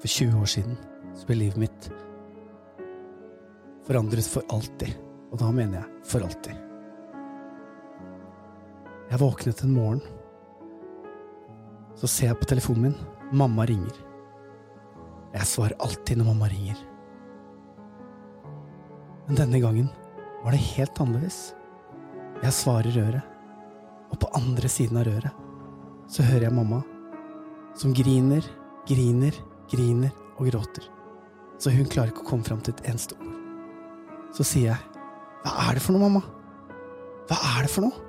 For 20 år siden så ble livet mitt forandret for alltid. Og da mener jeg for alltid. Jeg våknet en morgen. Så ser jeg på telefonen min. Mamma ringer. Jeg svarer alltid når mamma ringer. Men denne gangen var det helt annerledes. Jeg svarer røret, og på andre siden av røret så hører jeg mamma som griner, griner, griner og gråter. Så hun klarer ikke å komme fram til et eneste ord. Så sier jeg, Hva er det for noe, mamma? Hva er det for noe?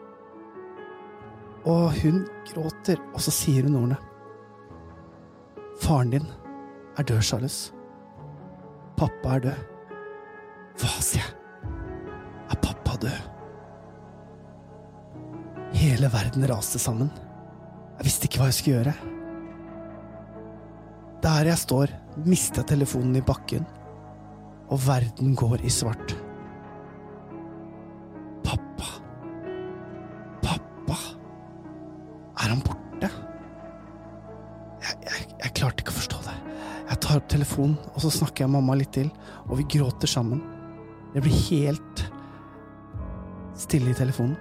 Og hun gråter, og så sier hun ordene. Faren din er død, Charles. Pappa er død. Hva, sier jeg. Er pappa død? Hele verden raste sammen. Jeg visste ikke hva jeg skulle gjøre. Der jeg står, mister jeg telefonen i bakken, og verden går i svart. Pappa. Pappa. Er han borte? Jeg, jeg, jeg klarte ikke å forstå det. Jeg tar opp telefonen, og så snakker jeg mamma litt til, og vi gråter sammen. Det blir helt stille i telefonen.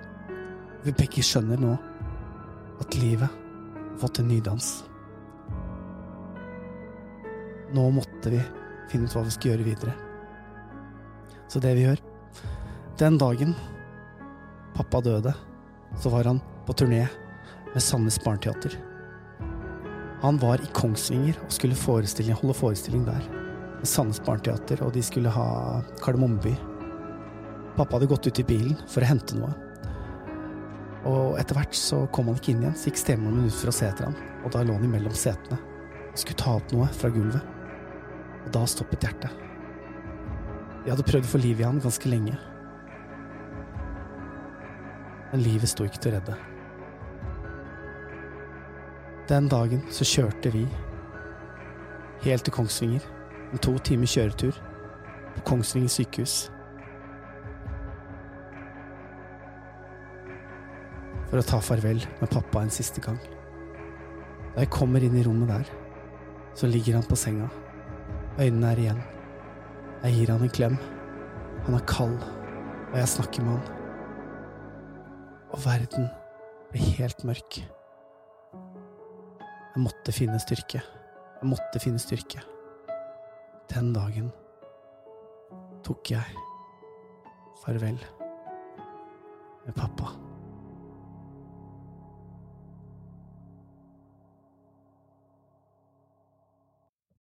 Vi begge skjønner nå at livet har fått en ny dans. Nå måtte vi finne ut hva vi skulle gjøre videre. Så det vi gjør Den dagen pappa døde, så var han på turné med Sandnes Barneteater. Han var i Kongsvinger og skulle forestilling, holde forestilling der. Med Sandnes Barneteater, og de skulle ha Kardemommeby. Pappa hadde gått ut i bilen for å hente noe. Og etter hvert så kom han ikke inn igjen, så gikk stemoren min ut for å se etter han. Og da lå han imellom setene og skulle ta opp noe fra gulvet. Og da stoppet hjertet. Vi hadde prøvd å få liv i han ganske lenge. Men livet sto ikke til å redde. Den dagen så kjørte vi helt til Kongsvinger. En to timer kjøretur på Kongsvinger sykehus. For å ta farvel med pappa en siste gang. Da jeg kommer inn i rommet der, så ligger han på senga. Øynene er igjen. Jeg gir han en klem. Han er kald, og jeg snakker med han. Og verden blir helt mørk. Jeg måtte finne styrke. Jeg måtte finne styrke. Den dagen tok jeg farvel med pappa.